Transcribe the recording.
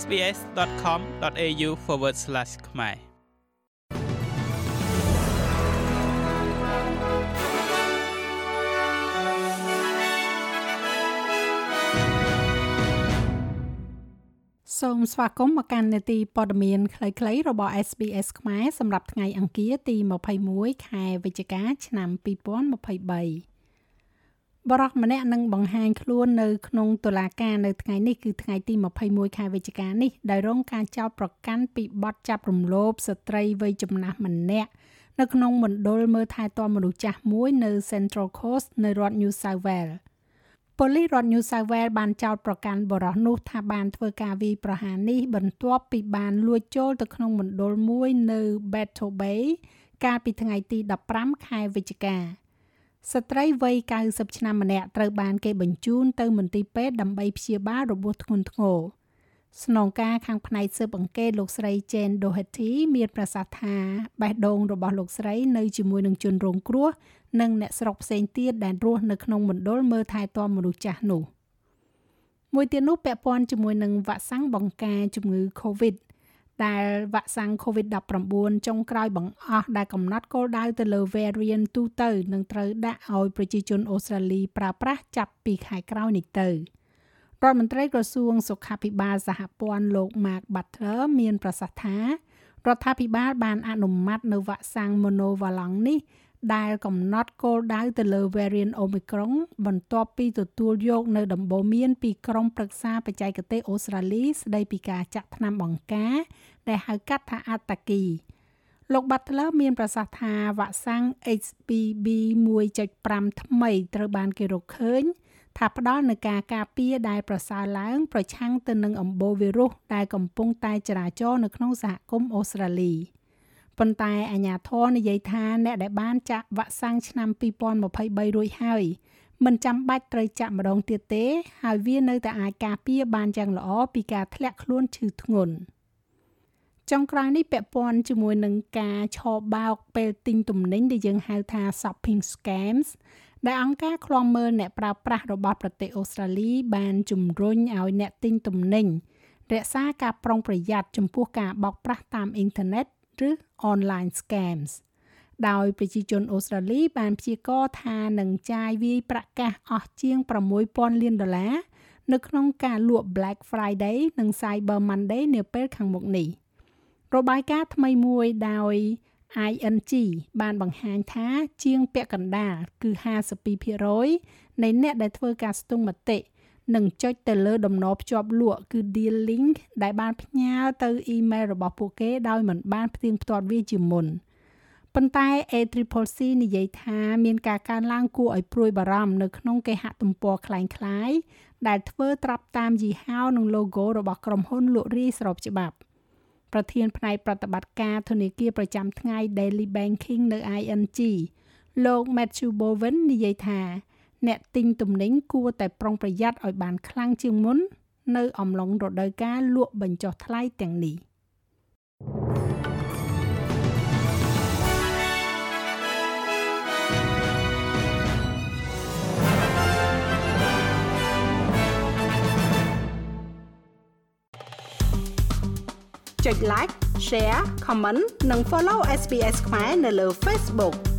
sbs.com.au/ ខ្មែរសូមស្វាគមន៍មកកាន់នេតិព័ត៌មានខ្លីៗរបស់ SBS ខ្មែរសម្រាប់ថ្ងៃអង្គារទី21ខែវិច្ឆិកាឆ្នាំ2023 បរិះម្នាក់នឹងបង្ហាញខ្លួននៅក្នុងតុលាការនៅថ្ងៃនេះគឺថ្ងៃទី21ខែវិច្ឆិកានេះដោយរងការចោទប្រកាន់ពីបទចាប់រំលោភស្ត្រីវ័យចំណាស់ម្នាក់នៅក្នុងមណ្ឌលមើលថែទាំមនុស្សចាស់មួយនៅ Central Coast នៅរដ្ឋ New South Wales ប៉ូលីសរដ្ឋ New South Wales បានចោទប្រកាន់បរិះនោះថាបានធ្វើការវាយប្រហារនេះបន្ទាប់ពីបានលួចចូលទៅក្នុងមណ្ឌលមួយនៅ Battle Bay កាលពីថ្ងៃទី15ខែវិច្ឆិកា ស្ត្រីវ័យ90ឆ្នាំម្នាក់ត្រូវបានគេបញ្ជូនទៅមន្ទីរពេទ្យដើម្បីព្យាបាលរបួសធ្ងន់ធ្ងរស្នងការខាងផ្នែកស៊ើបអង្កេតលោកស្រី Jane Doherty មានប្រសាសន៍ថាបេះដូងរបស់លោកស្រីនៅជាមួយនឹងជនរងគ្រោះនិងអ្នកស្រុកផ្សេងទៀតដែលរស់នៅក្នុងមណ្ឌលមើលថែទាំមនុស្សចាស់នោះមួយទៀតនោះពាក់ព័ន្ធជាមួយនឹងវ៉ាក់សាំងបង្ការជំងឺ Covid ដែលវ៉ាក់សាំង COVID-19 ចុងក្រោយបង្អស់ដែលកំណត់គោលដៅទៅលើ variant ទូទៅនឹងត្រូវដាក់ឲ្យប្រជាជនអូស្ត្រាលីប្រើប្រាស់ចាប់ពីខែក្រោយនេះទៅរដ្ឋមន្ត្រីក្រសួងសុខាភិបាលសហព័ន្ធលោក Mark Butler មានប្រសាសន៍ថារដ្ឋាភិបាលបានអនុម័តនៅវ៉ាក់សាំង Monovalent នេះ ដែលកំណត់គោលដៅទៅលើ variant Omicron បន្ទាប់ពីទទួលយកនៅដំបូន្មានពីក្រុមប្រឹក្សាបច្ចេកទេសអូស្ត្រាលីស្ដីពីការចាក់ថ្នាំបង្ការ ដែលហៅកាត់ថាអាតាគីលោក Butler មានប្រសាសន៍ថាវ៉ាក់សាំង HPV 1.5ថ្មីត្រូវបានគេរកឃើញថាផ្ដល់នូវការការពារដែលប្រសើរឡើង ប្រឆាំងទៅនឹងអំបូរវីរុសដែលកំពុងតែចរាចរនៅក្នុងសហគមន៍អូស្ត្រាលី។ ប៉ុន្តែអាជ្ញាធរនិយាយថាអ្នកដែលបានចាក់វ៉ាក់សាំងឆ្នាំ2023រួចហើយមិនចាំបាច់ត្រូវចាក់ម្ដងទៀតទេ ហើយវានៅតែអាចការពារបានយ៉ាងល្អពីការធ្លាក់ខ្លួនឈឺធ្ងន់ចុងក្រោយនេះពាក់ព័ន្ធជាមួយនឹងការឆោបោកពេលទិញទំនិញដែលយើងហៅថា shopping scams ដែលអង្គការឃ្លាំមើលអ្នកប្រើប្រាស់របស់ប្រទេសអូស្ត្រាលី បានជំរុញឲ្យអ្នកទិញទំនិញរក្សាការប្រុងប្រយ័ត្នចំពោះការបោកប្រាស់តាមអ៊ីនធឺណិត ឬ online scams ដោយប្រជាជនអូស្ត្រាលីបានព្យាករណ៍ថានឹងចាយវាយប្រកាសអស់ជាង6000លានដុល្លារនៅក្នុងការលក់ Black Friday និង Cyber Monday នាពេលខាងមុខនេះរបាយការណ៍ថ្មីមួយដោយ ING បានបង្ហាញថាជាងពាក់កណ្ដាលគឺ52%នៃអ្នកដែលធ្វើការស្ទង់មតិ និងចុចទៅលើតំណភ្ជាប់លក់គឺ deal link ដែលបានផ្ញើទៅអ៊ីមែលរបស់ពួកគេដោយមិនបានផ្ទៀងផ្ទាត់វាជាមុនប៉ុន្តែ ACCC និយាយថាមានការកើនឡើងគួរឲ្យព្រួយបារម្ភនៅក្នុងគេហទំព័រคล้ายៗដែលធ្វើត្រាប់តាមយីហោនិង logo របស់ក្រុមហ៊ុនលក់រាយស្របច្បាប់ ប្រធានផ្នែកប្រតិបត្តិការធនាគារប្រចាំថ្ងៃ Daily Banking នៅ ING លោក Matthew Bowen និយាយថា អ្នកទិញទំនិញគួរតែប្រុងប្រយ័ត្នឲ្យបានខ្លាំងជាងមុន នៅអំឡុងរដូវកាលលក់បញ្ចុះថ្លៃទាំងនេះចុច like share comment និង follow SPS ខ្មែរនៅលើ Facebook